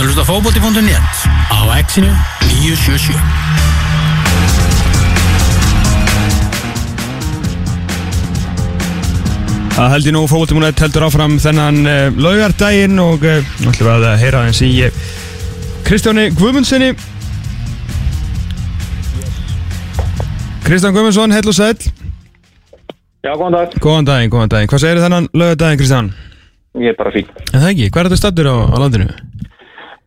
að hlusta fókbóti.net á exinu 977 Það held ég nú fókvöldumúnett heldur áfram þennan uh, laugardaginn og uh, ætlum við að heyra eins í uh, Kristjáni Guðmundssoni Kristján Guðmundsson, heil og sæl Já, góðan dag. Góðan daginn, góðan daginn Hvað segir þennan laugardaginn, Kristján? Ég er bara fín. En það ekki, hvað er þetta stattur á, á landinu?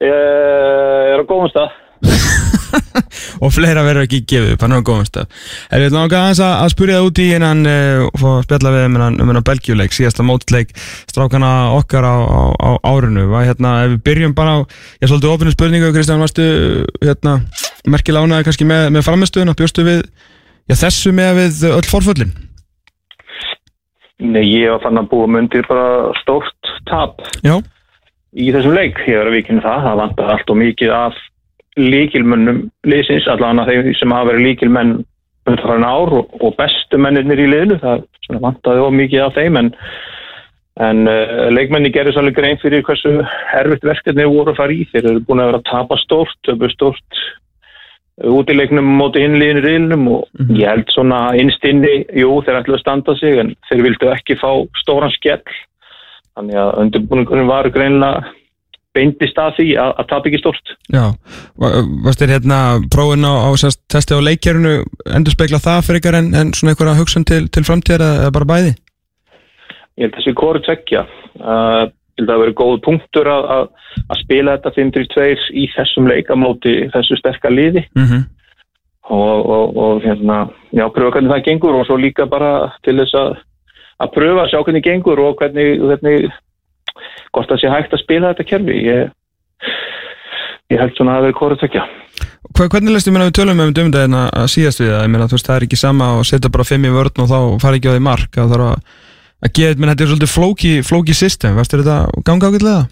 Ég er á góðum stað. og fleira verður ekki gefið upp, hann er á góðum stað. Er við langar aðeins að, spyrja það út í innan uh, og fá að spjalla við um hennan, um Belgjuleik, síðasta mótleik strákana okkar á, á, á árinu. Var, hérna, ef við byrjum bara á ég svolítið ofinu spurningu, Kristján, varstu hérna, merkilega ánæði kannski með, með framistuðuna, bjóstu við já, þessu með við öll forföllin? Nei, ég var fann að búa myndir bara stórt tap. Já, í þessum leik. Ég er að vikina það. Það vantar allt og mikið af líkilmönnum liðsins, allan að þeim sem hafa verið líkilmenn undanfærin ár og, og bestu mennir í liðinu. Það svona, vantaði of mikið af þeim en, en uh, leikmenni gerði svolítið grein fyrir hversu erfitt verkefni voru að fara í. Þeir eru búin að vera að tapa stórt, töpu stórt út í leiknum móti hinliðinu riðlunum og ég held svona innst inni, jú, þeir ætlu að standa sig en þeir vildu ekki fá stóran skell þannig að undirbúningurinn var greinilega beindist að því að, að tapa ekki stórt já Va- Varst þér hérna prófin á, á sérst, testi á leikjörinu endur spekla það fyrir ykkar en, en svona einhverja hugsun til, til framtíðar eða bara bæði? ég held að þessi kóru tveggja uh, ég held að það verið góð punktur að, að, að spila þetta 5-3-2 í þessum leikamóti þessu sterka liði Mm -hmm. og, og, og hérna, já, pröfa hvernig það gengur og svo líka bara til þess að að pröfa að sjá hvernig gengur og hvernig, hvernig hvort það sé hægt að spila þetta kerfi ég, ég held svona að það verið kóru tvekja Hva, hvernig lestu mér að við tölum um dömdæðina að síðast við það? Ég meina, þú veist, það er ekki sama að setja bara fimm í vörn og þá fara ekki á því mark að þarf að, að geða, menn þetta er svolítið flóki, flóki system, þér þetta ganga ágætlega?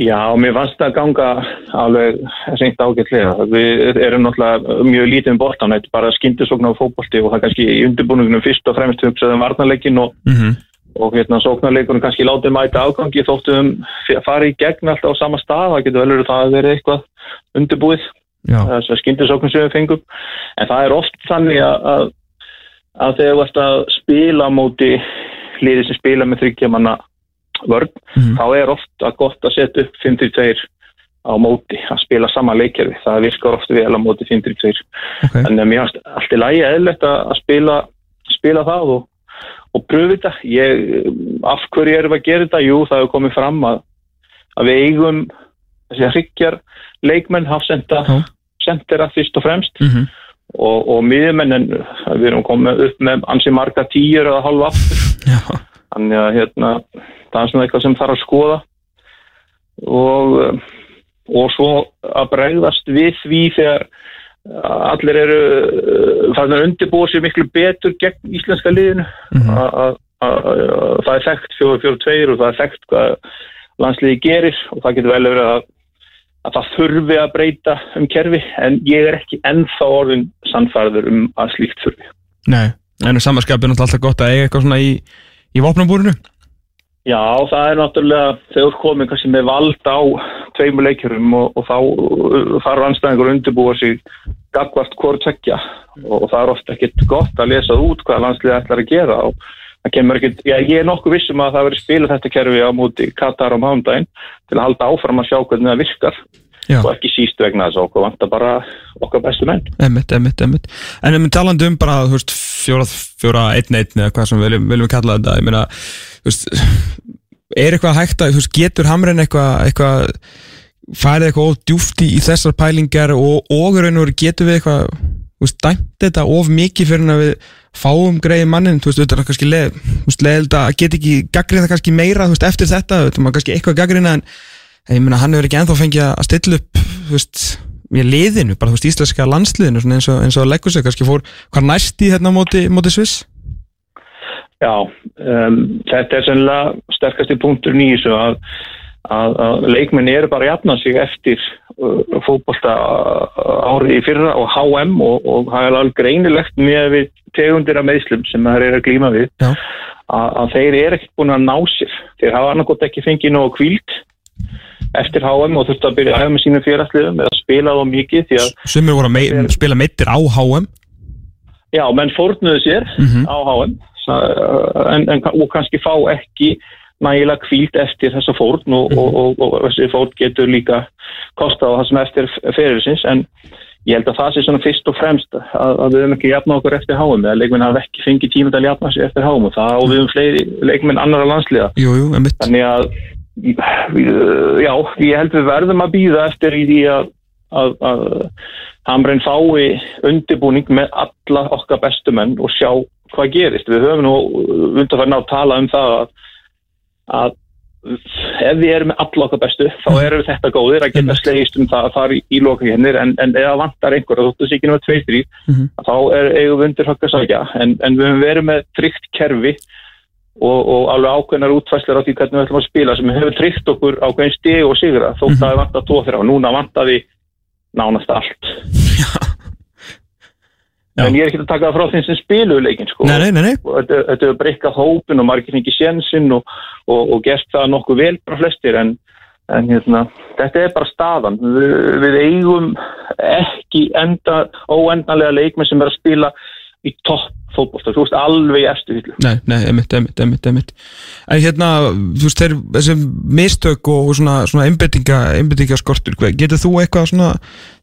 Já, mér fannst það ganga alveg seint ágætlega. Við erum náttúrulega mjög lítið um boltan, þetta er bara skyndisóknar á fótbolti og það er kannski í undirbúningunum fyrst og fremst hugsaðum varnarleikin og, Mm -hmm. og hérna sóknarleikunum kannski látið mæta ágangi þóttum fara í gegn alltaf á sama stað, það getur vel verið það að vera eitthvað undirbúið, þess að skyndisóknum sem við fengum. En það er oft þannig að, að, að þegar þú ert að spila móti liðið sem spila með þryggjamanna vörn, Mhm. þá er ofta gott að setja upp 5-2 á móti, að spila sama leikjörfi það virkar ofta vel á móti 5-2 ok. en mér finnst allt í lagi eðlert að að spila, spila það og, og pröfu þetta ég, af hverju erum við að gera þetta? Jú, það hefur komið fram að, að við eigum þessi hryggjar leikmenn hafsenda Já. sendera fyrst og fremst Mm -hmm. og, og miðjumenn en við erum komið upp með ansi marga tíur eða hálfa aftur Já, Þannig að hérna, það er svona eitthvað sem þarf að skoða og, um, og svo að bregðast við því þegar allir eru þannig að undirbúa sér miklu betur gegn íslenska liðinu Mhm. að að- að- að það er þekkt 4-4-2 og það er þekkt hvað landsliði gerir og það getur vel verið að, að það þurfi að breyta um kerfi en ég er ekki ennþá orðin sannfærður um að slíkt þurfi. nei, en samanskapið er alltaf gott að eiga eitthvað svona í, í vopnabúrinu. Já, það er náttúrulega þegar komið kannski með vald á tveimur leikjurum og, og þá uh, þarf anstæðingur að undirbúa sig gagvart hvort tvekja og, það er ofta ekkit gott að lesa út hvað landslið ætlar að gera og það kemur ekkit, já, ég er nokkuð vissum að það verið spilað þetta kerfi á móti Katar á mándaginn til að halda áfram að sjá hvernig það virkar Já, og ekki síst vegna þess að okkur vantar bara okkar bestu menn. emmitt, emmitt, emmitt. En um talandi um bara, fjóra, einn, einn eða hvað sem við viljum, viljum kalla þetta, ég meina, þú veist, er eitthvað hægt að, þú veist, getur hamrin eitthvað, eitthvað, farið eitthvað of djúft í, þessar pælingar og, og í raun og veru getur við eitthvað, þú veist, dæmt þetta of mikið fyrir að við fáum greið mannin, þú veist, þetta er kannski leð, þú veist, leðild að get ekki gaggrina kannski meira, þú veist, eftir þetta, þú veist, maður kannski eitthvað gaggrina en, en ég meina, hann hefur ekki ennþá fengið að stilla upp, veist, í liðinu, bara þú veist, íslenska landsliðinu, eins og, eins og að leggur sig, kannski fór, hvað næst í hérna móti, móti Sviss? Já, um, þetta er sennilega sterkasti punktur nýjus að, að, að leikmenni eru bara jafna sig eftir uh, fótbolta árið í fyrra og HM og, og það er alveg greinilegt með við tegundir af meðslum sem það er að glíma við Já. að, að þeir eru ekkert búin að ná sér þeir hafa annarkot ekki fengið nógu kvíld eftir HM og þurfti að byrja að hafa með sínum félagsliðum eða spila þá mikið því að Sumir voru að mei spila meittir á HM já, menn fórnuðu sér Mhm. á HM en, en, og kannski fá ekki nægilega kvílt eftir þessa fórn og, Mhm. og, og, og þessi fórn getur líka kostað á það sem eftir fyrirsins en ég held að það sé svona fyrst og fremst að, að við höfum ekki jafna okkur eftir HM eða leikmenn hafa ekki fengið tíma til að jafna sig eftir HM og það og við höfum fleiri leikmenn annara landsliða Jú, jú, Þannig að, já, ég held við verðum að býða eftir í því að, að, að Hamren fái undirbúning með alla okkar bestu menn og sjá hvað gerist. Við höfum nú undarfærin á að tala um það að, að ef við erum með alla okkar bestu þá erum við þetta góðir að geta slegist um það að fara í, í lokakennir en, en ef það vantar einhver og þóttu sér ekki náttúrulega tveir þrý Mhm. þá er, eigum við undir högg að sækja en, en við höfum verið með tryggt kerfi og, og alveg ákveðnar útfæslar á því hvernig við ætlum að spila sem hefur tryggt okkur ákveðin stig og sigra. Þótt að það vantar tvo þeirra og núna vantar við nánast allt. Já. en ég er ekki að taka það frá þeim sem spilu leikin sko. Nei, nei, nei, nei. Og þetta, þetta hefur breykað hópin og margir fengið sénsinn og, og, og gert það nokkuð vel bara flestir en, en hérna, þetta er bara staðan. Við, við eigum ekki enda, óendanlega leikmenn sem er að spila í topp fótbolta, þú veist alveg í eftir hyllu Nei, nei, emitt, emitt, emitt, emitt En hérna, þú veist, þeir, þessi mistök og svona, svona einbyttinga, einbyttingaskortur, hvað- getur þú eitthvað svona,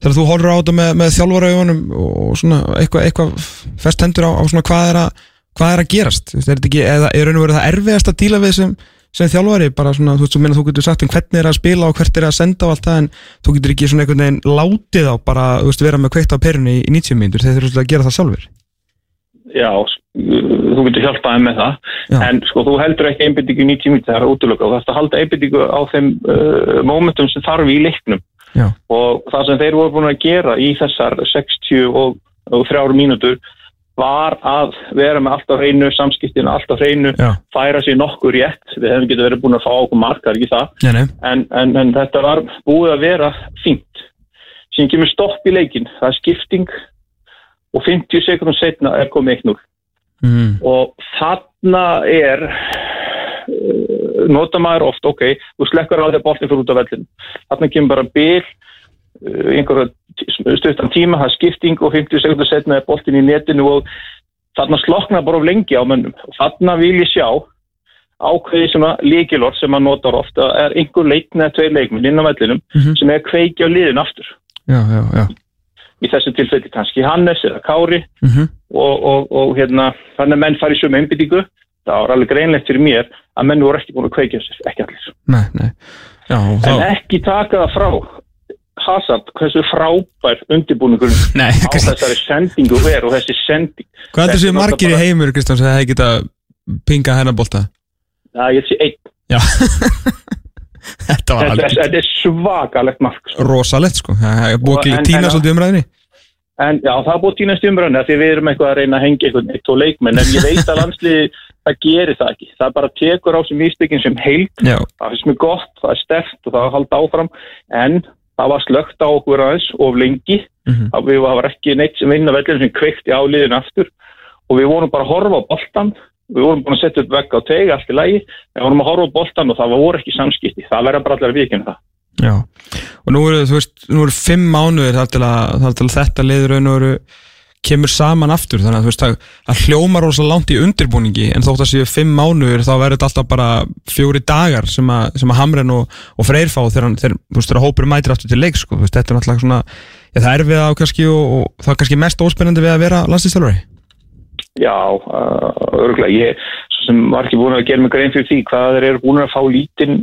þegar þú horfir á þetta með, með þjálfarauðunum og svona eitthvað, eitthvað fest hendur á, á svona hvað er að, hvað er að gerast, þú veist, er þetta ekki, eða er raun og verið það erfiðast að díla við sem, sem þjálfari, bara svona, þú veist, þú meina þú getur sagt um hvernig er að spila og hvert er að senda og allt það, en þú getur ekki svona einhvern veginn látið á bara, þú veist, vera með kveikt á perunni í, í 90 mínútur, þeir þurfa að gera það sjálfur. Já, þú getur hjálpaði með það. Já. en sko þú heldur ekki einbyttingu í 90 mínúti það er útlöka og það er að halda einbyttingu á þeim uh, momentum sem þarf í leiknum. Já. og það sem þeir voru búin að gera í þessar 60 og, og 3 mínútur var að vera með allt á hreinu samskiptinu, allt á hreinu Já. færa sér nokkur rétt, við hefum getið verið búin að fá okkur markar í það? Nei, nei, en, en, en þetta var búið að vera fínt. Síðan kemur stopp í leikin það er skipting og 50 sekundum setna er komið 1-0 mm. og þarna er uh, nota maður oft, ok, þú því að boltin fyrir út af vellinu. Þarna kemur bara bil, uh, einhverja stuttan tíma, það er skipting og 50 sekundur setna er boltin í netinu og þarna sloknar bara of lengi á mönnum. Og þarna vil ég sjá ákveði sem að líkilort sem maður notar ofta er einhver leikn eða tveir leikminn inn á vellinum Mhm. sem er að kveikja á liðin aftur. já, já, já. Í þessu tilfelli kannski Hannes eða Kári. Mm og, og, og hérna, þannig að menn fari í sömu einbyttingu það var alveg greinlegt fyrir mér að menn voru ekki búin að kveikja sér, ekki allir. Nei, nei. Já, og en þá ekki taka það frá Hazard, hversu frábær undirbúningur á þessari sendingu er og þessi sending. Hvað er margir í heimur, Kristján, sem hefði geta pingað hennar bolta? það ég sé einn, Já Þetta alveg er svakalegt mark sko. rosalegt, sko. Það er búið Og að en- svolítið umræðinni en já, það er búið tínast umrönda því við erum eitthvað að reyna að hengja einhvern eitt og leikmenn en ég veit að landsliði það gerir það ekki, það bara tekur á sem ísbyggin sem heild. Já, það finnst mér gott, það er stert og það er að halda áfram. En það var slögt á okkur aðeins of lengi. Mhm. að við var ekki neitt sem vinna vellinu sem kveikti á liðin aftur. Og við vorum bara að horfa á boltan við vorum búin að setja upp vegg á teg allt í lagi, við vorum að horfa á boltan og það voru ekki samskipti, það verður bara allir að vikina það. Já. Og nú eru, þú veist, nú eru fimm mánuðir þar til að, þar til að þetta raun og veru kemur saman aftur. Þannig að þú veist að, að hljómar rosa langt í undirbúningi en þótt að séu fimm mánuður þá verður þetta alltaf bara fjóri dagar sem að, sem að Hamren og, og Freyr fá þegar, þegar, þú veist, þegar hópur mætir aftur til leik sko, þú veist, þetta er náttúrulega svona já, það er við á kannski og, og það er kannski mest óspennandi við að vera landslýstjálfari Já, uh, örgulega ég var ekki búin að gera mig grein fyrir því hvað þeir eru búin að fá lítinn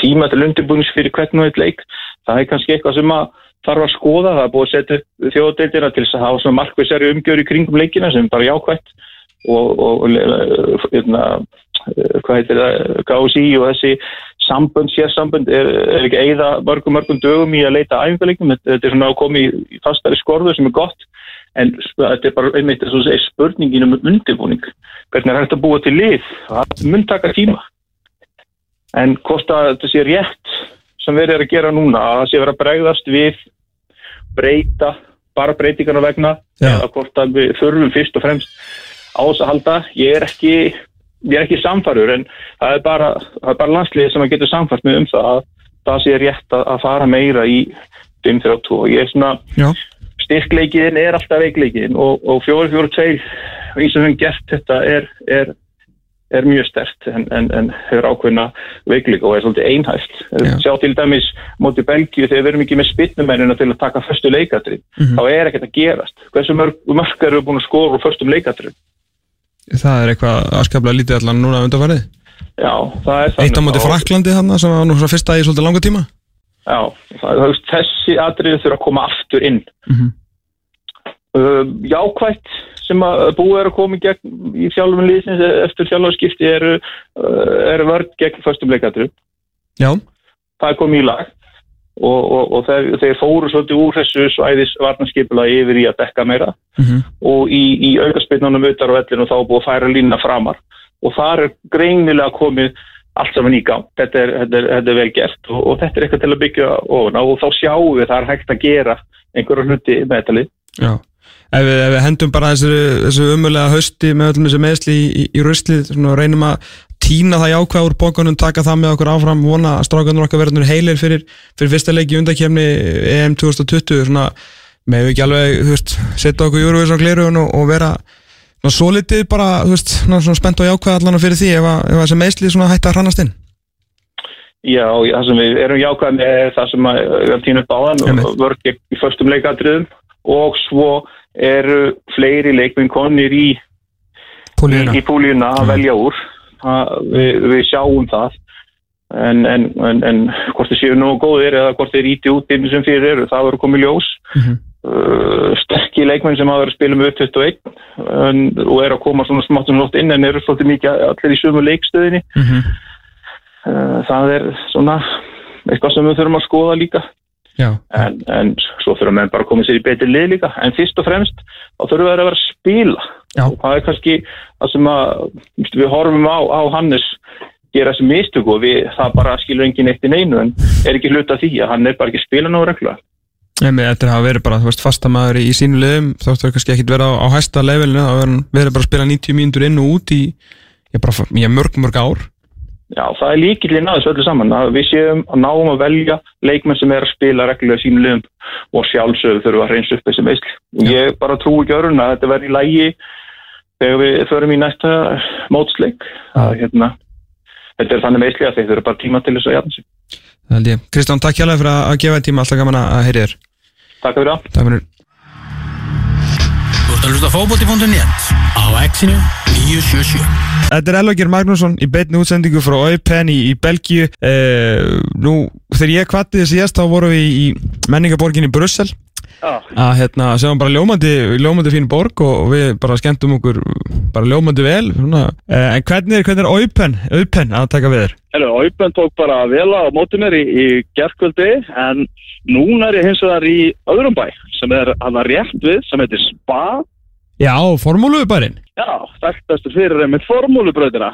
tíma til undirbúnings fyrir hvern og eitt leik. Það er kannski eitthvað sem að þarf að skoða, það er búið að setja þjóðdeildina til að hafa svona markvissari umgjör í kringum leikina sem er bara jákvætt. Og, og, og hérna, hvað heitir það, KSI og þessi sambönd, sérsambönd er, er ekki eigða mörgum mörgum dögum í að leita æfingarleikum, þetta er svona að koma í, í fastari skorðu sem er gott en þetta er bara einmitt þess að segja spurningin um undirbúning. Hvernig er hægt að búa til lið? Það mun taka tíma. En hvort að þetta sé rétt sem verið er að gera núna að það sé verið að bregðast við breyta bara breytingarna vegna Já. eða hvort að við þurfum fyrst og fremst á þess að halda. Ég er ekki er ekki samfærur en það er bara, bara landsliðið sem að getur samfært með um það að það sé rétt að fara meira í 5-3-2 og ég er svona Já, styrkleikiðin er alltaf veikleikiðin og, og 4-4-2 í sem við gert þetta er, er, er mjög stert en, en, en hefur ákveðna veikleika og er svolítið einhæft. Já. Sjá til dæmis móti Belgíu þegar við erum ekki með spinnumennina til að taka förstu leikatri Mhm. þá er ekkert að gerast. Hversu mörg, mörg eru búin að skora úr förstum leikatri? það er eitthvað aðskaplega lítið allan núna undanfarið Já, það er Eitt á móti Og- Fraklandi þarna sem var nú fyrsta í svolítið langa tíma Já, það, það, þessi atriði þurfa að koma aftur inn. Mhm. uh, jákvætt sem að búið er að koma í gegn í þjálfum liðsins eftir þjálfarskipti eru, uh, eru vörd gegn förstum leikatru. Já, Það er komið í lag og, og, og þeir, þeir fóru svolítið úr þessu svæðis varnarskipula yfir í að dekka meira Mhm. og í, í aukarspinnunum utar á vellinu þá er búið að færa línna framar og þar er greinilega komið allt saman í gang. Þetta er, þetta er, þetta er vel gert og, og þetta er eitthvað til að byggja ofan á og þá sjáum við það er hægt að gera einhverja hluti með þetta lið. já Ef við, ef við hendum bara þessu, þessu umulega hausti með öllum þessu meðsli í, í, í og reynum að tína það jákvæð úr bókunum, taka það með okkur áfram vona að strákanur okkar verður heilir fyrir, fyrir fyrsta leiki í undakefni EM 2020 svona, með ekki alveg þú veist, setja okkur júruvis á glerugun og, og vera svona, svo litið bara þú veist, svona, svona spennt og jákvæð allan fyrir því ef, þessi meðsli svona hætti að hrannast inn Já, það sem við erum jákvæð með er það sem við erum Einmitt. þann vörð gegn í förstum leikadriðum og svo eru fleiri leikminn konir í, púlíuna að Mm. velja úr það, við, við sjáum það en, en, en, en hvort þið séu nógu góðir eða hvort þið íti út inn sem fyrir eru, það verður komið ljós Mhm. Uh, sterkir leikmenn sem hafa verið að spila með 21 en, og eru að koma svona smátt um lótt inn en eru svolítið mikið allir í sömu leikstöðinni. Mhm. uh, það er svona eitthvað sem við þurfum að skoða líka. Já, en, en svo þurfum við bara að koma sér í betri lið líka. En fyrst og fremst þá þurfum við að vera að spila. Já. og það er kannski það sem að við horfum á, á Hannes gera þessi mistök og við, það bara skilur enginn eitt í neinu en er ekki hluta því að hann er bara ekki spila nógu regla Að hafa verið bara, þú veist, fastamæður í sínu liðum, þóttu þau kannski ekkit vera á, á hæsta levelinu, þá verður bara að spila 90 mínútur inn og út í, ég bara, ég mörg, mörg ár. Já, það er líkillinn að þessu öllu saman að við séum að náum að velja leikmenn sem er að spila reglulega sínu liðum og sjálfsögðu þurfum að reynsa upp þessi meðsli. Já. Ég bara trúi ekki öðrun að þetta verði í lægi þegar við förum í næsta mótsleik að hérna þetta er þannig meðsli að þeir þurfa bara tíma til þess að jafna sig. Það held ég. Kristján, takk hjálpa fyrir að að gefa tíma, alltaf gaman að heyri þér. Takk fyrir það. Takk fyrir. Þú ert að hlusta á fótbolti.net á Exinu 977 Þetta er Elvager Magnússon í beinni útsendingu frá Eupen í, í Belgíu. Eh, nú, þegar ég kvatti þessi síðast, þá vorum við í, í menningaborginni Brussel að hérna, sem bara ljómandi, ljómandi fín borg og við bara skemmtum okkur bara ljómandi vel. Svona. Eh, en hvernig er, hvernig er Eupen, Eupen að taka við þér? Aupen tók bara vel á móti mér í, í gerkvöldi en núna er ég hins vegar í öðrum bæ sem er hann rétt við sem heitir Spa. Já, formúluðubarinn. Já, þekktastur fyrir einmitt formúlubrautina.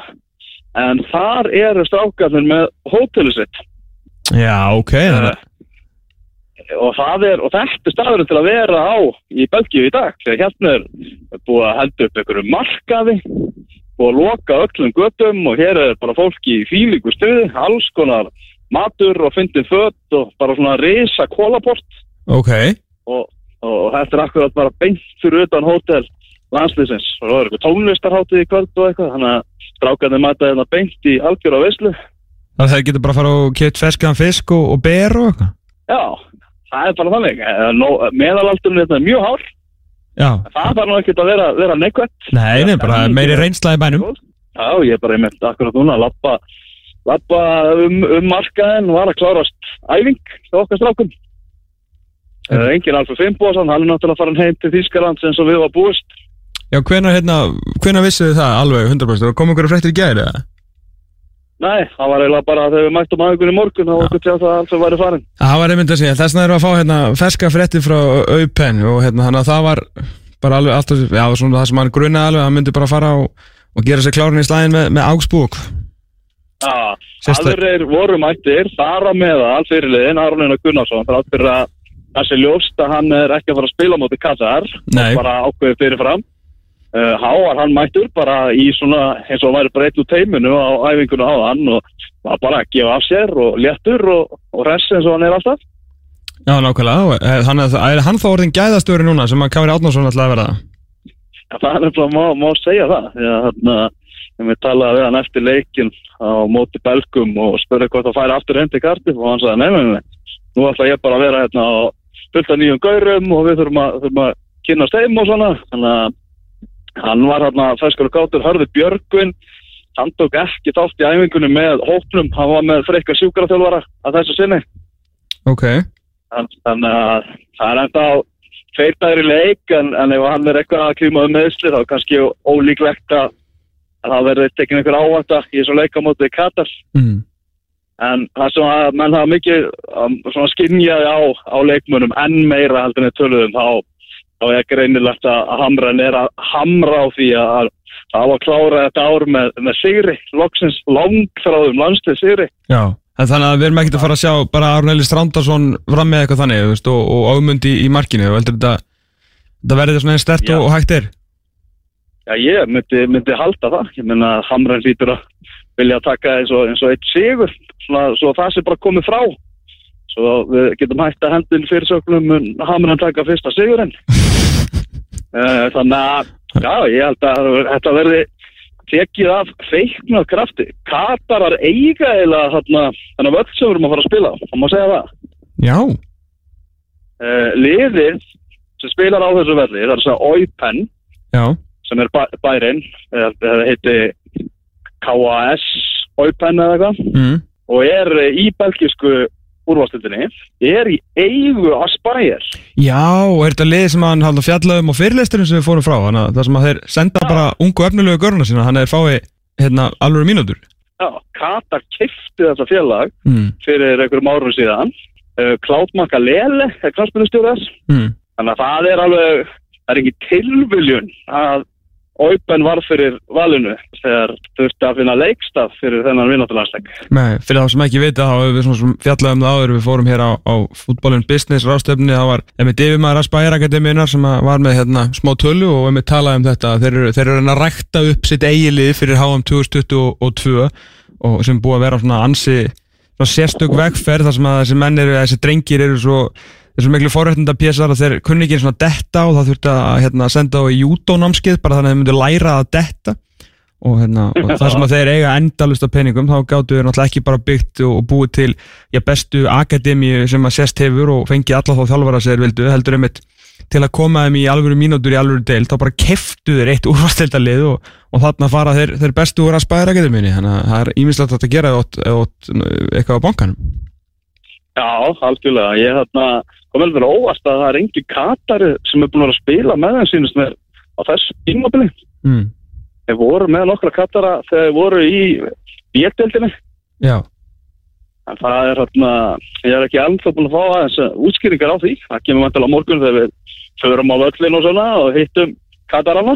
En þar eru strákarnir með hótelu sitt. Já, ok. þannig að- Og, það er, og þetta er staðurinn til að vera á í Belgíu í dag. Þegar hérna er búið að henda upp einhverju markaði, búið að loka öllum göttum og hér er bara fólk í fílíku stuði, alls konar matur og fyndin fött og bara svona risa kólaport Ok. og, og þetta er akkurat bara beint fyrir utan hótel landslýsins og það er eitthvað tónlistarháttið í kvöld og eitthvað þannig að strákarnir mæta þetta beint í algjör á veislu Það þeir getur bara að fara og keitt ferskan fisk og, og ber og eitthvað. já, það er bara þannig Eh, meðalaldurinn þetta er mjög hár Já. það þarf nú ekkert að vera, vera neikvætt Nei, nei, bara meiri reynsla í bænum. já, ég er bara einmitt akkurat núna að lappa, lappa um, um markaðin var að klárast æfing hjá okkar strákum mm. engin Alfa Fimboðsson, hann er náttúrulega farin heim til Þýskaland og við var búist Já, hvenær, hérna, hvenær vissuðu þið það alveg 100%? Það kom ykkur fréttir í gæri, eða? Nei, það var eiginlega bara þegar við mættum aðeins í morgun og okkur að það alls væri farin. Það var einmitt að segja, þess vegna erum við að fá hérna ferska fréttir frá Aupen og hérna að það var bara alveg alltaf, já, svona það sem hann grunaði alveg, hann myndi bara fara og, og gera sér klárin í slæðin með, með Augsburg. Já, Sérstæð- aðrir voru mættir, þar á meðal fyrirliðin, Arlína Gunnarsson, þrátt fyrir að það sé ljóst að hann er ekki að fara að spila á móti Kassar, bara ákveðið fyrirfram. Uh, Háar hann mættur bara í svona eins og væri bara eitt úr teiminu á æfingunum á hann og var bara að gefa af sér og léttur og, og res eins og hann er alltaf. Já, nákvæmlega, Eh, þannig að er hann þá orðin gæðastöri núna sem að Kári að vera það? Já, það er nefnilega, má, má segja það. Því að þarna, ég með talaði við hann eftir leikin á móti belgum og spurði hvort það færi aftur heim til Cardiff og hann sagði, nei, nei, nú ætla ég bara að vera hérna á fullta nýjum gaurum og við þurfum að, þurfum að kynast heim og svona. Þannig að hann var hérna ferskur og gátur, hörði Björgvin. Hann tók ekki þátt í æfingunum með hópnum, hann var með frekka sjúkaraþjálfara að þessu sinni. Ok, Þann- þannig að það er ennþá tveir dagur í leik en, en ef hann er eitthvað að klíma um meðsli þá er kannski ólíklegt að að það verði tekin einhver áhætta í þessu leikamóti Katar. Mm. en það sem að menn hafa mikið um, svona skinjaði á, á leikmunum enn meira heldur en töluðum þá, þá er greinilegt að Hamran er að hamra á því að það var að klára þetta ár með, með sigri, loksins langþráðum landslið sigri. Já En þannig að við erum ekkert að fara að sjá bara Arneli Strandarsson fram með eitthvað þannig þú veist, og, og ámundi í markinu. Og heldur þetta, þetta verði svona einn stert og, og hægt er? Já, ég myndi, myndi halda það. Ég menna að Hamran hlýtur að vilja taka eins og, eins og eitt sigur, svona, svo það sé bara komið frá. Svo við getum hægt að hendin fyrirsögnum mun Hamran taka fyrsta sigurinn. Eh, Þannig að, já, ég held að þetta verði tekið af feiknað krafti. Katarar eiga eða þarna, þennan völd sem við erum að fara að spila, það má segja það. Já, Uh, liðið sem spilar á þessu velli, það er að Oipen, já, sem er bæ, bærin það heiti KAS Oipen eða eitthvað mm. og er eh, í belgisku úrvastildinni er í eigu Aspire já og er þetta lið sem hann halda fjallaðum á fyrirleisturinn sem við fórum frá? Þannig að það sem að þeir senda bara ungu efnilegu görna sína hann er fái hérna alveg mínútur. Já, Katar kifti þetta félag mm. fyrir einhverjum árum síðan. Uh, Klátmaka Lele er knarspilustjóðas Mm. þannig að það er alveg það er ekki tilviljun að Oipen var fyrir valinu þegar þurfti að finna leikstaf fyrir þennan vinnáttulandsleik Nei, fyrir þá sem ekki vita þá hefur við svona sem fjallaðum það áður. Við fórum hér á, á fútbólun business rástöfni það var einmitt yfirmaður Aspire Akademiunar sem var með hérna smá tölu og einmitt talaði um þetta. Þeir eru, þeir eru að rækta upp sitt eigilið fyrir HM 2022 og sem búið að vera svona ansi svona sérstök vegferð þar sem að þessi menn eru, þessi drengir eru svo þessu miklu forréttinda pésar að þeir kunni ekki svona detta og það þurfti að hérna, senda á í júdónámskið bara þannig að þeir myndu læra að detta. Og, hérna, og það sem að þeir eiga endalust af peningum þá gáttu þeir náttúrulega ekki bara byggt og, og búið til já, bestu akademíu sem að sérst hefur og fengið alla þá þjálfara sem þeir vildu heldur einmitt til að koma þeim í alvöru mínútur í alvöru deil þá bara keftu þeir eitt úrvasteldarlið og, og þarna fara þeir, þeir bestu úr að spæra akademíunni. Þannig að það er ímislegt að gera eða ótt eitthvað á bankanum. Já, algjörlega. Ég þarna, kom vel verið óvast að það er engi Katari sem er búin að að spila með þeim sínust með á þessu tímabili. mm. Þeir voru með nokkra Katara þegar þeir voru í bjettildinni. Já, En það er þarna, ég er ekki ennþá búin að fá aðeins uh, útskýringar á því. Það kemur vantilega á morgun þegar við förum á völlin og svona og hittum Katarana.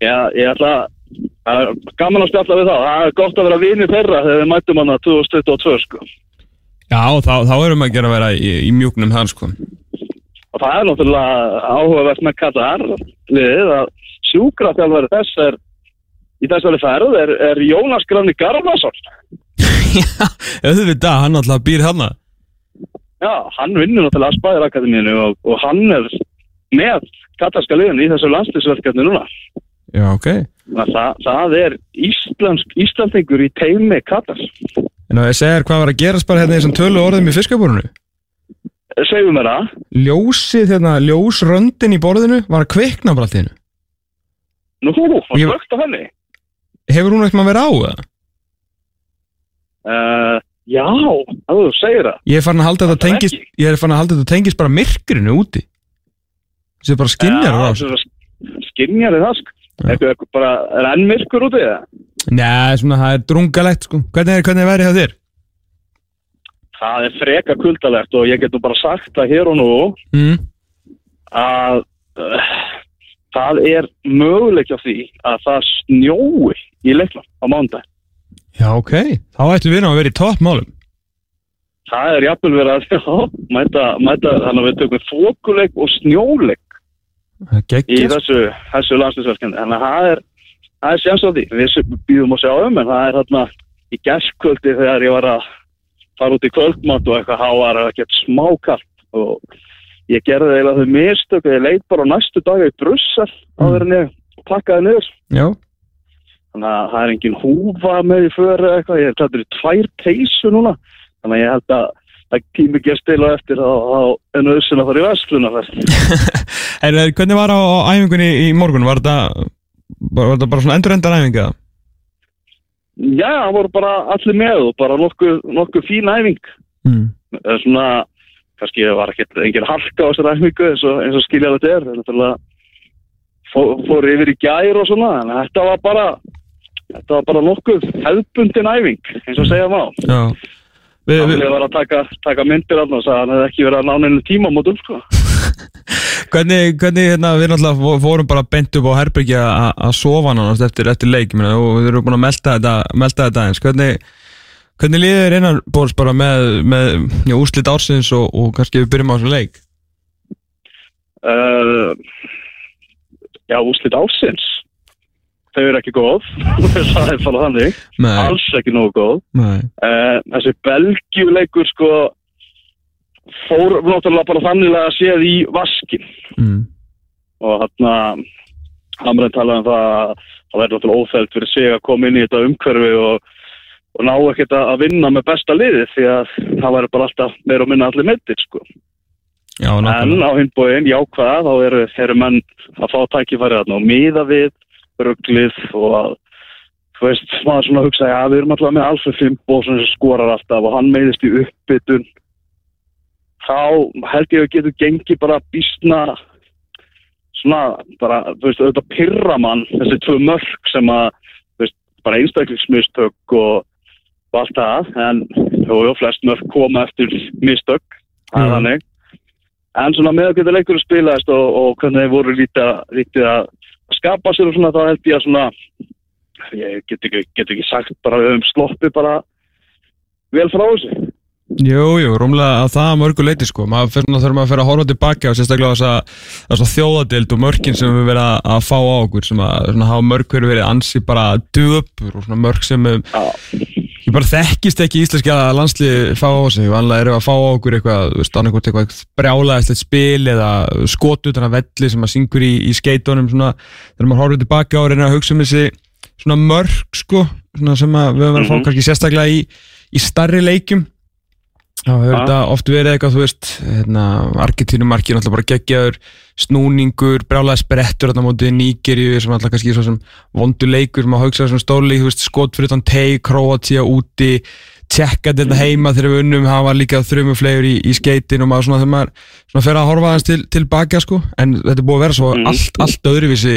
Já, ég ætla að, það gaman að spjalla við þá. Það er gott að vera vinir þeirra þegar við mættum hana 2022 sko. Já þá, þá erum við að gera að vera í, í mjúknum þar sko. Og það er náttúrulega áhugavert með Katar liðið að sjúkraþjálfari þess er í þessari ferð er, er Jónas Granni Garðarsson. Já, auðvitað, hann alltaf býr hana já, hann vinnur náttúrulega að Spæðir Akademíinu og, og hann er með katarska liðin í þessu landslýsverkefni núna. Já, ok. Það, það er Íslandingur í teimi Katars En að ég segir hvað var að gerast bara hérna í þessum tölu orðum í fiskabúrunu segjum mér það. Ljósið, hérna, ljósröndin í borðinu var að kvikna bara allt í hennu nú, var Ég- slögt á henni. Hefur hún eitthvað að vera á það? uh, já, að þú segir það. Ég er farin að halda þetta ekki. Ég er farin að halda þetta tengist bara myrkrinu úti. Þessi bara skinjar á þessu skinjar er það sko eitthvað, eitthvað bara, er enn myrkur úti eða? Nei, svona það er drungalegt sko Hvernig er, hvernig er værið hjá þér? Það er freka kuldalegt og ég get nú bara sagt það hér og nú Mm. að uh, það er möguleik á því að það snjói í leiknum á mándag. Já, ok Þá ættum við nú að vera í toppmálum Það er jafnvel verið að já, mæta, mæta, þannig að við tökum fókuleik og snjóleik í þessu, þessu landslisverkefni þannig að það er, það er séns á því. Við býðum að sjá um en það er þarna í gerskvöldi þegar ég var að fara út í kvöldmátt og eitthvað þá var það ekkert smákalt og ég gerði eiginlega þau mistök ég leit bara á næstu dag í Brussel áður en ég pakkaði niður. Já, þannig að það er engin húfa með í för eða eitthvað, ég held að þetta eru tvær peysu núna, þannig að ég held að það tími ekki að stila eftir en auðsinn að fara í vestlunarferð en eh, hvernig var á, á æfingunni í morgun? Var þetta, var, þetta bara svona endurendar æfinga? Já, það voru bara allir með og bara nokkuð, nokkuð fín æfing Mm. svona, kannski var ekki engin harka á þessar æfingu eins og, og skilja þetta er, þetta er fór, yfir í gær og svona en þetta var bara þetta var bara nokkuð hefðbundin æfing eins og segja má Já við, við, Þannig var að taka, taka myndir af það og sagði að hann hefði ekki verið að ná neinu tímamótum sko. Hvernig, hvernig hérna, við náttúrulega fó- fórum bara beint upp á herbergi að sofa nánast eftir, eftir leik meina, og við erum búin að melda þetta, melda þetta eins hvernig, hvernig þér innan bórs bara með, með já, úrslit ársins og, og kannski við byrjum á þessu leik? Uh, Já, úslit ásins þau eru ekki góð það er bara þannig, Nei, alls ekki nógu góð. Uh, þessi belgjuleikur sko fór náttúrulega bara þannig að séð í vaskin mm. og hann Hamræn talaði um það að það verður náttúrulega óþægt fyrir sig að koma inn í þetta umhverfi og, og ná ekkert að að vinna með besta liði því að það verður bara alltaf meira og minna allir meittir sko. Já, En á hinn jákvæða, þá eru, eru menn að fá tækifæri þarna og miða við rugglið og að, þú veist, maður svona hugsa, já, við erum alltaf með Alfred Fimbo sem skorar alltaf og hann meiðist í uppbytun. Þá held ég að getur gengið bara býstna svona, bara, þú veist, auðvitað pyrra mann, þessi tvö mörg sem að, þú veist, bara einstaklingsmistök og, og allt það, en jú, jú, flest mörg koma eftir mistök, það er Mm. þannig. En svona með að geta leikur að spilaðist og, og hvernig þeir voru lítið, að- skapa sér og svona, þá held ég að svona, ég get ekki, get ekki sagt bara við höfum sloppið bara vel frá þessu. Jú, jú, rúmlega að það að mörgu leiti sko. Maður fyrir að þurfa maður að fyrir að horfa tilbaka og sérstaklega þess að, þjóðadild og mörkin sem við verið að, að fá á okkur sem að svona, hafa mörg verið verið ansi bara döpur og svona mörg sem Já, ég bara þekkist ekki íslenska landslið fá á sig, vanlega erum við að fá á okkur eitthvað, þú veist, annarkot eitthvað brjálæðislegt spil eða skot utan að velli sem að syngur í, í skeitunum svona, þegar maður horfður tilbaka og reynir að hugsa um þessi svona mörg sko, svona sem að við höfum verið að fá Mhm. kannski sérstaklega í, í starri leikjum hefur Ja. þetta oft verið eitthvað, þú veist hérna, Argentínumarki, náttúrulega bara geggjaður snúningur, brjálæði sprettur þarna á móti Nígerju, sem alltaf kannski svo sem vondu leikur, sem að hugsa svona stóli veist, skot fyrir þann teg, Kroatia úti tjekka þetta heima þegar við unnum. Hafa líka þrjumuflegur í, í skeitin og maður svona þegar maður svona fer að horfa aðeins til, tilbaka sko, en þetta er búið að vera svo Mhm. allt, allt öðruvísi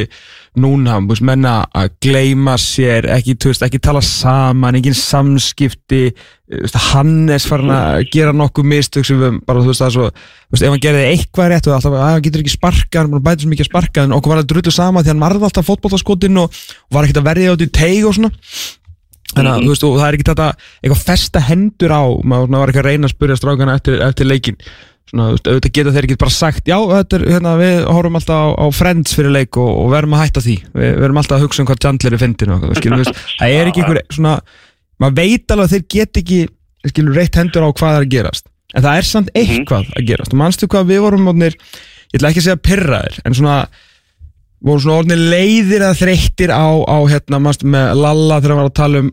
núna, veist, menna að gleyma sér, ekki, veist, ekki tala saman, engin samskipti. Veist, Hannes farin að gera nokkuð mistök sem við bara, þú veist, er svo veist, ef hann gerði eitthvað rétt og alltaf, að hann getur ekki sparkað hann búin að bæta svo mikið að sparkað en okkur var að drullu sama því hann marði alltaf fótbollaskotin og, og var ekkert að verja át í teig og svona þannig að, Mhm. þú veist, og það er ekki þetta eitthvað festa hendur á, maður var ekki að reyna að spyrja strákana eftir, eftir leikin svona, þú veist, auðvitað geta þeir ekki bara sagt já, þetta er, hérna, við horfum alltaf á, á Friends fyrir leik og, og verðum að hætta því. Við, við erum alltaf að hugsa um hvað Chandler er fyndin og skilur, við, það er ekki einhver svona, maður veit alveg að þeir get ekki skilur, reitt hendur á hvað er að gerast. En það er samt eitthvað að gerast. Og manstu hvað við vorum orðnir, ég ætla ekki að segja pyrraðir, en svona voru svona orðnir leiðir að þreyttir á, á hérna, manstu með Lalla þegar hann var að tala um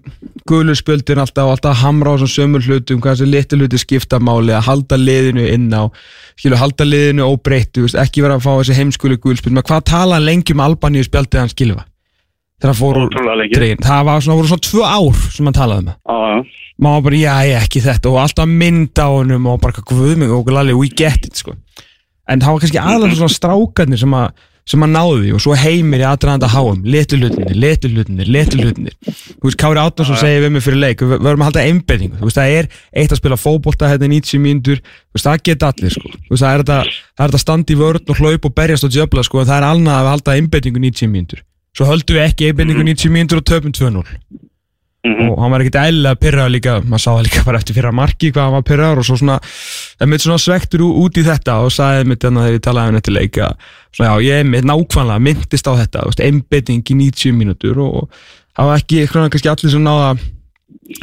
guluspöldin alltaf og alltaf hamra á svona sömur hlutum hvað þessi litur hluti skipta máli að halda liðinu inn á skilu, halda liðinu óbreyttu, ekki vera að fá þessi heimskuli gulspöld, maður hvað tala hann lengi um Albaníu spjaldið hans skilfa þegar hann fór úr dregin, það var svona, voru svona tvö ár sem hann talaði um það. Já, já. maður bara, já, ég ekki þetta og alltaf mynd á honum og bara, guð mig og lalli, we get it, sko. En það var kannski aðalega svona strákarnir sem að sem náðu því og svo heimir í aðdraðanda háum letu hlutinir, letu hlutinir, letu hlutinir þú veist, Kári Átnarsson segir við mig fyrir leik við verðum að halda einbeitingu, þú veist, það er eitt að spila fótbolta hérna í 90 mínútur þú veist, það geta allir, sko. Þú veist, það er þetta, það er þetta standi í vörn og hlaup og berjast og djöfla, sko, en það er alnað að við halda einbeitingu 90 mínútur. Svo höldum við ekki einbeitingu 90 mínútur og töpum 2-0 og hann var ekkert eðlilega pyrrað líka, maður sá það líka bara eftir fyrra marki hvað hann var pyrraður og svo svona það mitt svona svektur út í þetta og sagði mitt þannig þegar ég talaði um þetta leika svona já, ég mitt nákvæmlega myndist á þetta einbetting í 90 mínútur og það var ekki, svona kannski allir sem náða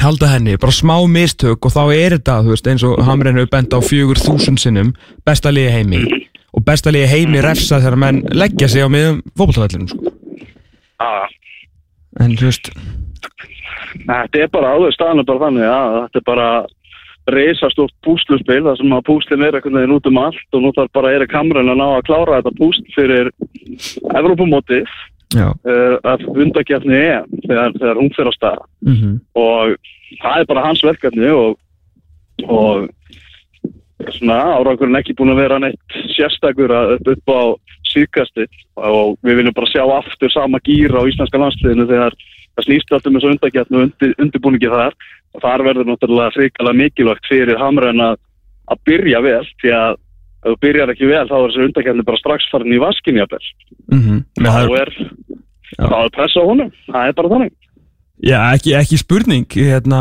halda henni, bara smá mistök og þá er þetta, þú veist, eins og Hamren hefur bent á fjögur þúsund sinnum besta liði heimi og besta liði heimi refsa þegar menn leggja sig á miðum fótboltavellinum, Þetta er bara áður staðan er bara þannig að þetta er bara reysastórt púsluspil þar sem að púslin er einhvern veginn út um allt og nú þarf bara Erik Hamren að ná að klára þetta púsl fyrir Evrópumótið uh, að undakjarni EM þegar, þegar hún fyrir á stað. Mm og það er bara hans verkefni og, og svona árangurinn ekki búin að vera neitt sérstakur að upp, upp á síðkasti og við viljum bara sjá aftur sama gýra á íslenska landsliðinu þegar það snýst alltaf með svo undakjarni og undir, undirbúningi þar. Og þar verður náttúrulega hrikalega mikilvægt fyrir Hamren að, að byrja vel því að ef þú byrjar ekki vel þá er þessi undakjarni bara strax farin í vaskinni að bel mm þá er, er pressa á honum. Það er bara þannig. Já, ekki, ekki spurning hérna,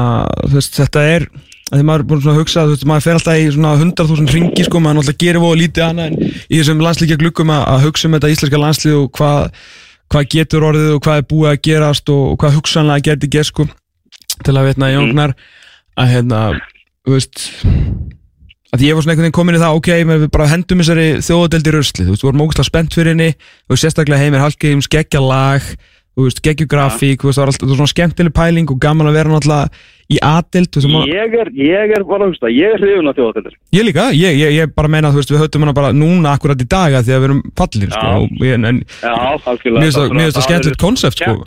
veist, þetta er þegar maður er búin að hugsa, veist, maður fer alltaf í svona 100.000 ringi, sko, maður náttúrulega gerir voða lítið annað en í þessum landslíkja gluggum að, hugsa um þetta íslenska landslið og hvað hvað getur orðið og hvað er búið að gerast og, og hvað hugsanlega geti gerst, sko til að veitna í ungnar að hérna, þú veist að ég var svona einhvern veginn komin í það, ok, við bara hendum þessari þjóðadeldi rösli, þú veist, við vorum ógustlega spennt fyrir henni, veist, sérstaklega heimir Hallgeims geggja lag, þú veist, geggjografík, þú veist, það var alltaf svona skemmtileg pæling og gaman að vera náttúrulega í maður- Ég er, ég er bara, þú veist ég er hrifun af þjóðatildir. ég líka, ég, ég, ég bara meina, þú veist, við höfum hana bara núna akkurat í daga því að við erum fallir, sko, Já. það- mér finnst það skemmtilegt konsept, sko.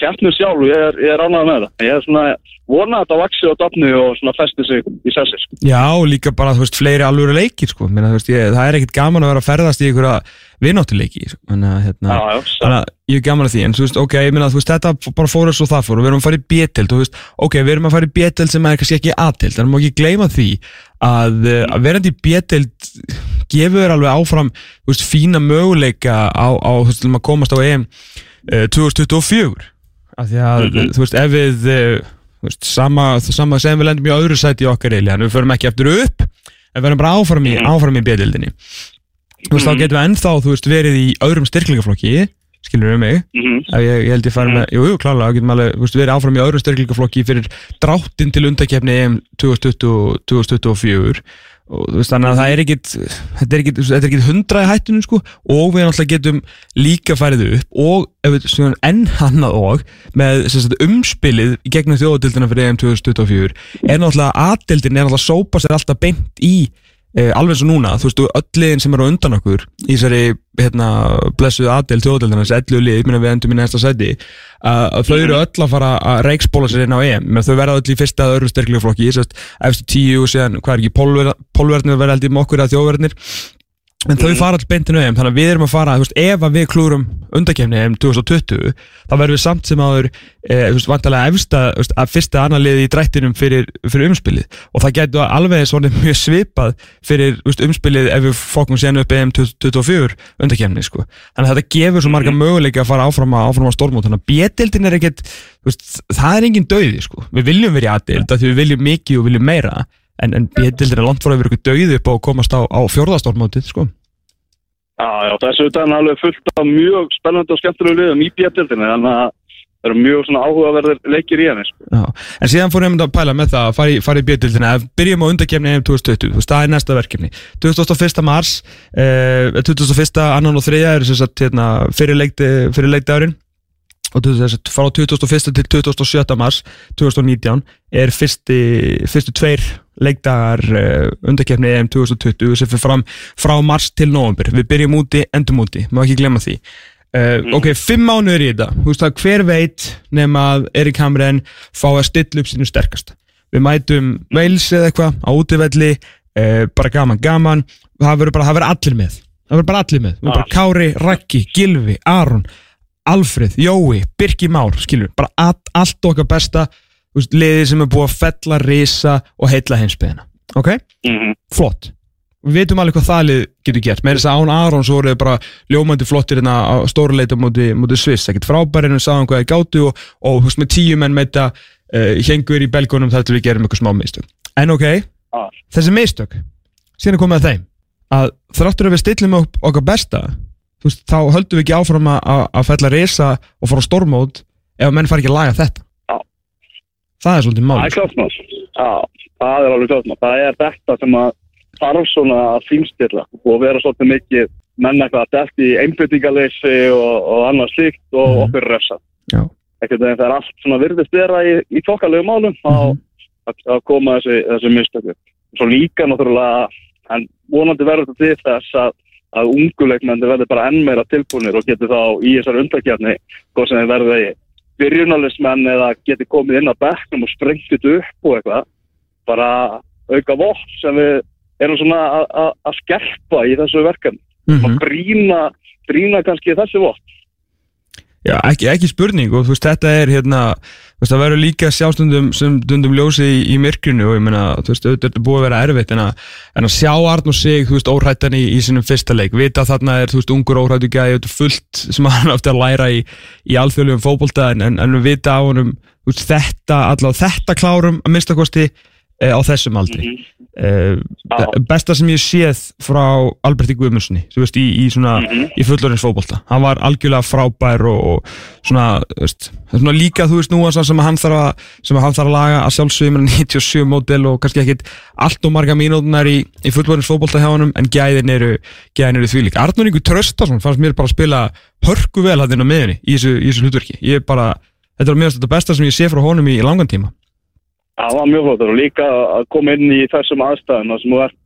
Kjartnur sjálf, ég er, er ánægð með það. Ég er svona, vona að þetta vaksi á dafnu og svona festi sig í sessi, sko. Já, og líka bara, þú veist, fleiri alvöru leikir, sko, Meina, veist, ég, það er ekkit gaman að vera að ferðast í einhverja vináttuleiki, sko, þannig að, hérna, þannig að ég er gaman að því, en þú veist, ok, ég meina, þú veist, þetta bara fór eins og það fór og við erum að fara í B-tild, þú veist, ok, við erum að fara í B-tild sem er kannski ekki A-tild, en má ekki gleyma því að, uh, að verandi í B-tild gefur þér alveg áfram, veist, fína möguleika á, á veist, að komast á EM uh, 2024, af því að, þú veist, ef við, uh, þú veist, sama, sama sem við lendum í öðru sæti í okkar eili, en við förum ekki eftir upp, en við erum bara áfram í, áfram í B-tildinni. Þú veist, þá getum við ennþá, þú veist, verið í öðrum styrklingaflokki, skilur við mig, Mhm. Ef ég, ég held ég fari með, jú, jú, klálega, getum alveg, þú veist, verið áfram í öðrum styrklingaflokki fyrir dráttin til undakefni EM 2020, 2024 og veist, þannig að það er ekkit þetta er ekkit, er ekkit hundraði hættunum sko, og við náttúrulega getum líka farið upp og enn annað og með sagt, umspilið í gegnum þjóðadildina fyrir EM 2024 er náttúrulega aðdildin er náttúrulega að sópa sér alltaf beint í eh, alveg svo núna, þú veist, og öll liðin sem eru á undan okkur í þessari, hérna, blessuðu aðdel þjóðdeldina, þessi ellu lið, ég minna við endum í næsta sæti, að að þau eru öll að fara að reiksbóla sér inn á EM, þau verða öll í fyrsta eða öðru sterklega flokki, sérst, eftir tíu og síðan, hvað er ekki, pólver, pólverðnir verða held í með okkur eða þjóðverðnir, en þau fara all beintinu EM, þannig að við erum að fara, þú veist, ef að við klúrum undakefni EM 2020, þá verðum við samt sem áður, e, þú veist, vantarlega efsta, þú veist, að fyrsta annar liði í drættinum fyrir, fyrir umspilið. Og það getur alveg svona mjög svipað fyrir þú veist, umspilið ef við fókum sérna upp EM 2024 undakefni, sko. Þannig að þetta gefur svo marga möguleika að fara áfram að, áfram að stormút, þannig að B-deildin er ekkert, þú veist, það er engin dauði, sko. Við viljum en, en B-deildin er langt fór að vera ykkur dauði upp á að komast á, á fjórðastormótið, sko. Já, já, þessu utan alveg fullt af mjög spennandi og skemmtilegu liðum í bjöldildinni, þannig að það eru mjög svona áhugaverðir leikir í henni, sko. Já, en síðan fór ég að pæla með það að fara í, fara í bjöldildina, byrjum á undakefni EM 2020, þú veist, það er næsta verkefni 21. mars, eh, 21. annan og þriðja er sem sagt hérna, fyrir, leikti, fyrir leikdagurinn og þú veist, frá 21. til 27. mars 2019 er fyrsti, fyrstu tveir leikdagar uh, undakefni EM 2020 sem fyrir fram frá mars til november, við byrjum úti, endum úti má ekki glemma því. Uh, ok, fimm mánuður í þetta, þú veist það, hver veit nema að Erik Hamren fá að stilla upp sínu sterkast. Við mætum Wales eða eitthvað á útivelli, uh, bara gaman gaman, það verður bara, það verður allir með. Það verður bara allir með, það verður bara Kári Raggi, Gilvi, Aron Alfred, Jói, Birki Már skilur, bara all, allt okkar besta veist, liðið sem er búið að fella, risa og heilla heimsbyðina, ok? Mm -hmm. flott við veitum alveg hvað það lið getur gert með þess að án Aron svo voru þau bara ljómandi flottir hérna á stóra leita múti, múti Sviss, ekkert frábærinu sáðan hvað þið gáttu og, og veist með tíu menn með þetta uh, hengur í belgunum þar til við gerum eitthvað smá mistök en ok, Ah. þessi mistök síðan komið að þeim að þráttur að við stillum upp okkar besta veist, þá höldum við ekki áfram að, fella reysa og fara á stormót ef menn fara ekki að laga þetta. Það er svolítið Það mál er klart mál. Já, það er alveg klart mál. Það er þetta sem að þarf svona að fínstilla og vera svolítið mikið menn eitthvað að delt í einbyttingaleysi og, og annað slíkt og Mhm. okkur refsa. Það er allt svona virðist vera í, í þokkalegu málum Mhm. að, að, að koma þessi, þessi mistöku. Svo líka náttúrulega, en vonandi verður þetta til þess að, að unguleikmenni verður bara enn meira tilbúinir og getur þá í þessar undakjarni, hvað sem þeir verði byrjunalismenn eða geti komið inn á bekknum og sprengt þetta upp og eitthvað bara auka vopn sem við erum svona að- skerpa í þessu verkefni Mhm. og brína, brína kannski þessi vopn Já, ekki, ekki spurning og þú veist, þetta er hérna, þú veist, það verður líka sjálfstundum sem dundum ljósi í, í myrkrinu og ég meina, þú veist, auðvitað er búið að vera erfitt en að, en að sjá Arn og sig, þú veist, óhrættan í, í sinum fyrsta leik, vita þarna er, þú veist, ungur óhrættu gæði, þetta er fullt sem hann átti að læra í, í alþjóðlegum fótbolta en, en, en vita á honum, þú veist, þetta, allavega þetta klárum að minnstakosti e, á þessum aldri. Mhm. Uh, besta sem ég séð frá Alberti Guðmundssoni í, í svona Mhm. í fullorins fótbolta. Hann var algjörlega frábær og, og svona, veist, svona líka þú veist nú sem hann þarf að, hann þarf að laga að sjálfsögum með 97 módel og kannski ekkit allt og marga mínútunar í, í fullorins fótbolta hjá honum en gæðin eru, eru því líka. Arnur Ingu Tröstason fannst mér bara að spila hörku vel hann inn á miðunni í þessu, í þessu hlutverki. Ég er bara, þetta er mjög þetta besta sem ég sé frá honum í langan tíma Það var mjög flottur og líka að koma inn í þessum aðstæðum sem þú ert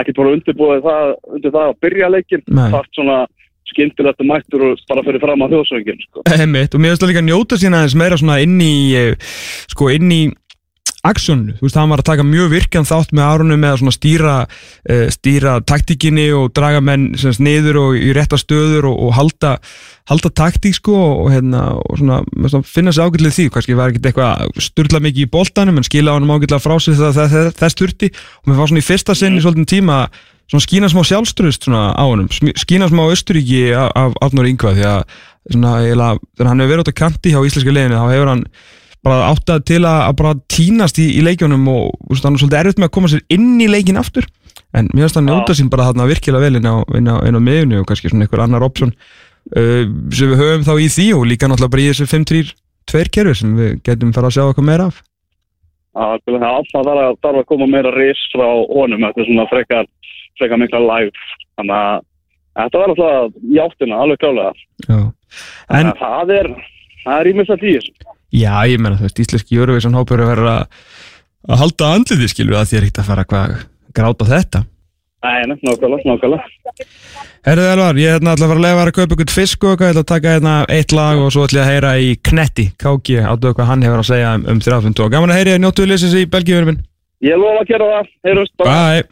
ekkert bara undirbúið það, undir það að byrja leikin þart svona skindilegt og mættur og bara fyrir fram á þjóðsöngin sko. Einmitt, og mér finnst það líka að njóta sína aðeins meira svona inn í eh, sko inn í aksjónu, þú veist, hann var að taka mjög virkan þátt með árunum með að svona stýra uh, stýra taktíkinni og draga menn sem sagt, niður og í rétta stöður og, og halda, halda taktík sko og, hérna, og svona, svona finna sér ágætlega því, kannski var ekkert eitthvað sturla mikið í boltanum en skila honum ágætlega frá það, það, þess þurfti. Og mér var svona í fyrsta sinn í svolítinn tíma svona skína smá sjálfströðust svona á honum, skína smá Östuríki af, Arnur Ingvað því að svona, eiginlega, þegar hann hefur verið út á kanti hjá íslenska liðinu þá hefur hann bara áttað til að, að bara tínast í, í leikjónum og hann er svolítið erfitt með að koma sér inn í leikin aftur. En mér finnst hann Já. njóta sín bara þarna virkilega vel inn á, inn á, á miðunni og kannski svona einhver annar option. Uh, sem við höfum þá í því og líka náttúrulega bara í þessu 5-3-2 kerfi sem við getum fara að sjá eitthvað meira af. Það það þarf að, þarf að koma meira ris frá honum þetta er svona frekar, frekar mikla live. Þannig að þetta var alltaf í áttina, alveg klálega. En, það er það er að já, ég meina þú veist, íslenski Eurovision hópur er að vera að, halda andliði skilur að því er ekkert að fara hvað gráta þetta. Nei, nákvæmlega, nákvæmlega. Herðu Elvar, ég er hérna ætla að fara að lega að kaupa ykkur fisk og eitthvað, ég ætla að taka hérna eitt lag og svo ætla ég að heyra í Knetti, KG, áttu hvað hann hefur að segja um, um 3.5 Gaman að heyri að njóttu liðsins í Belgíu, minn. Ég lofa að gera það, heyrjumst bara Bye.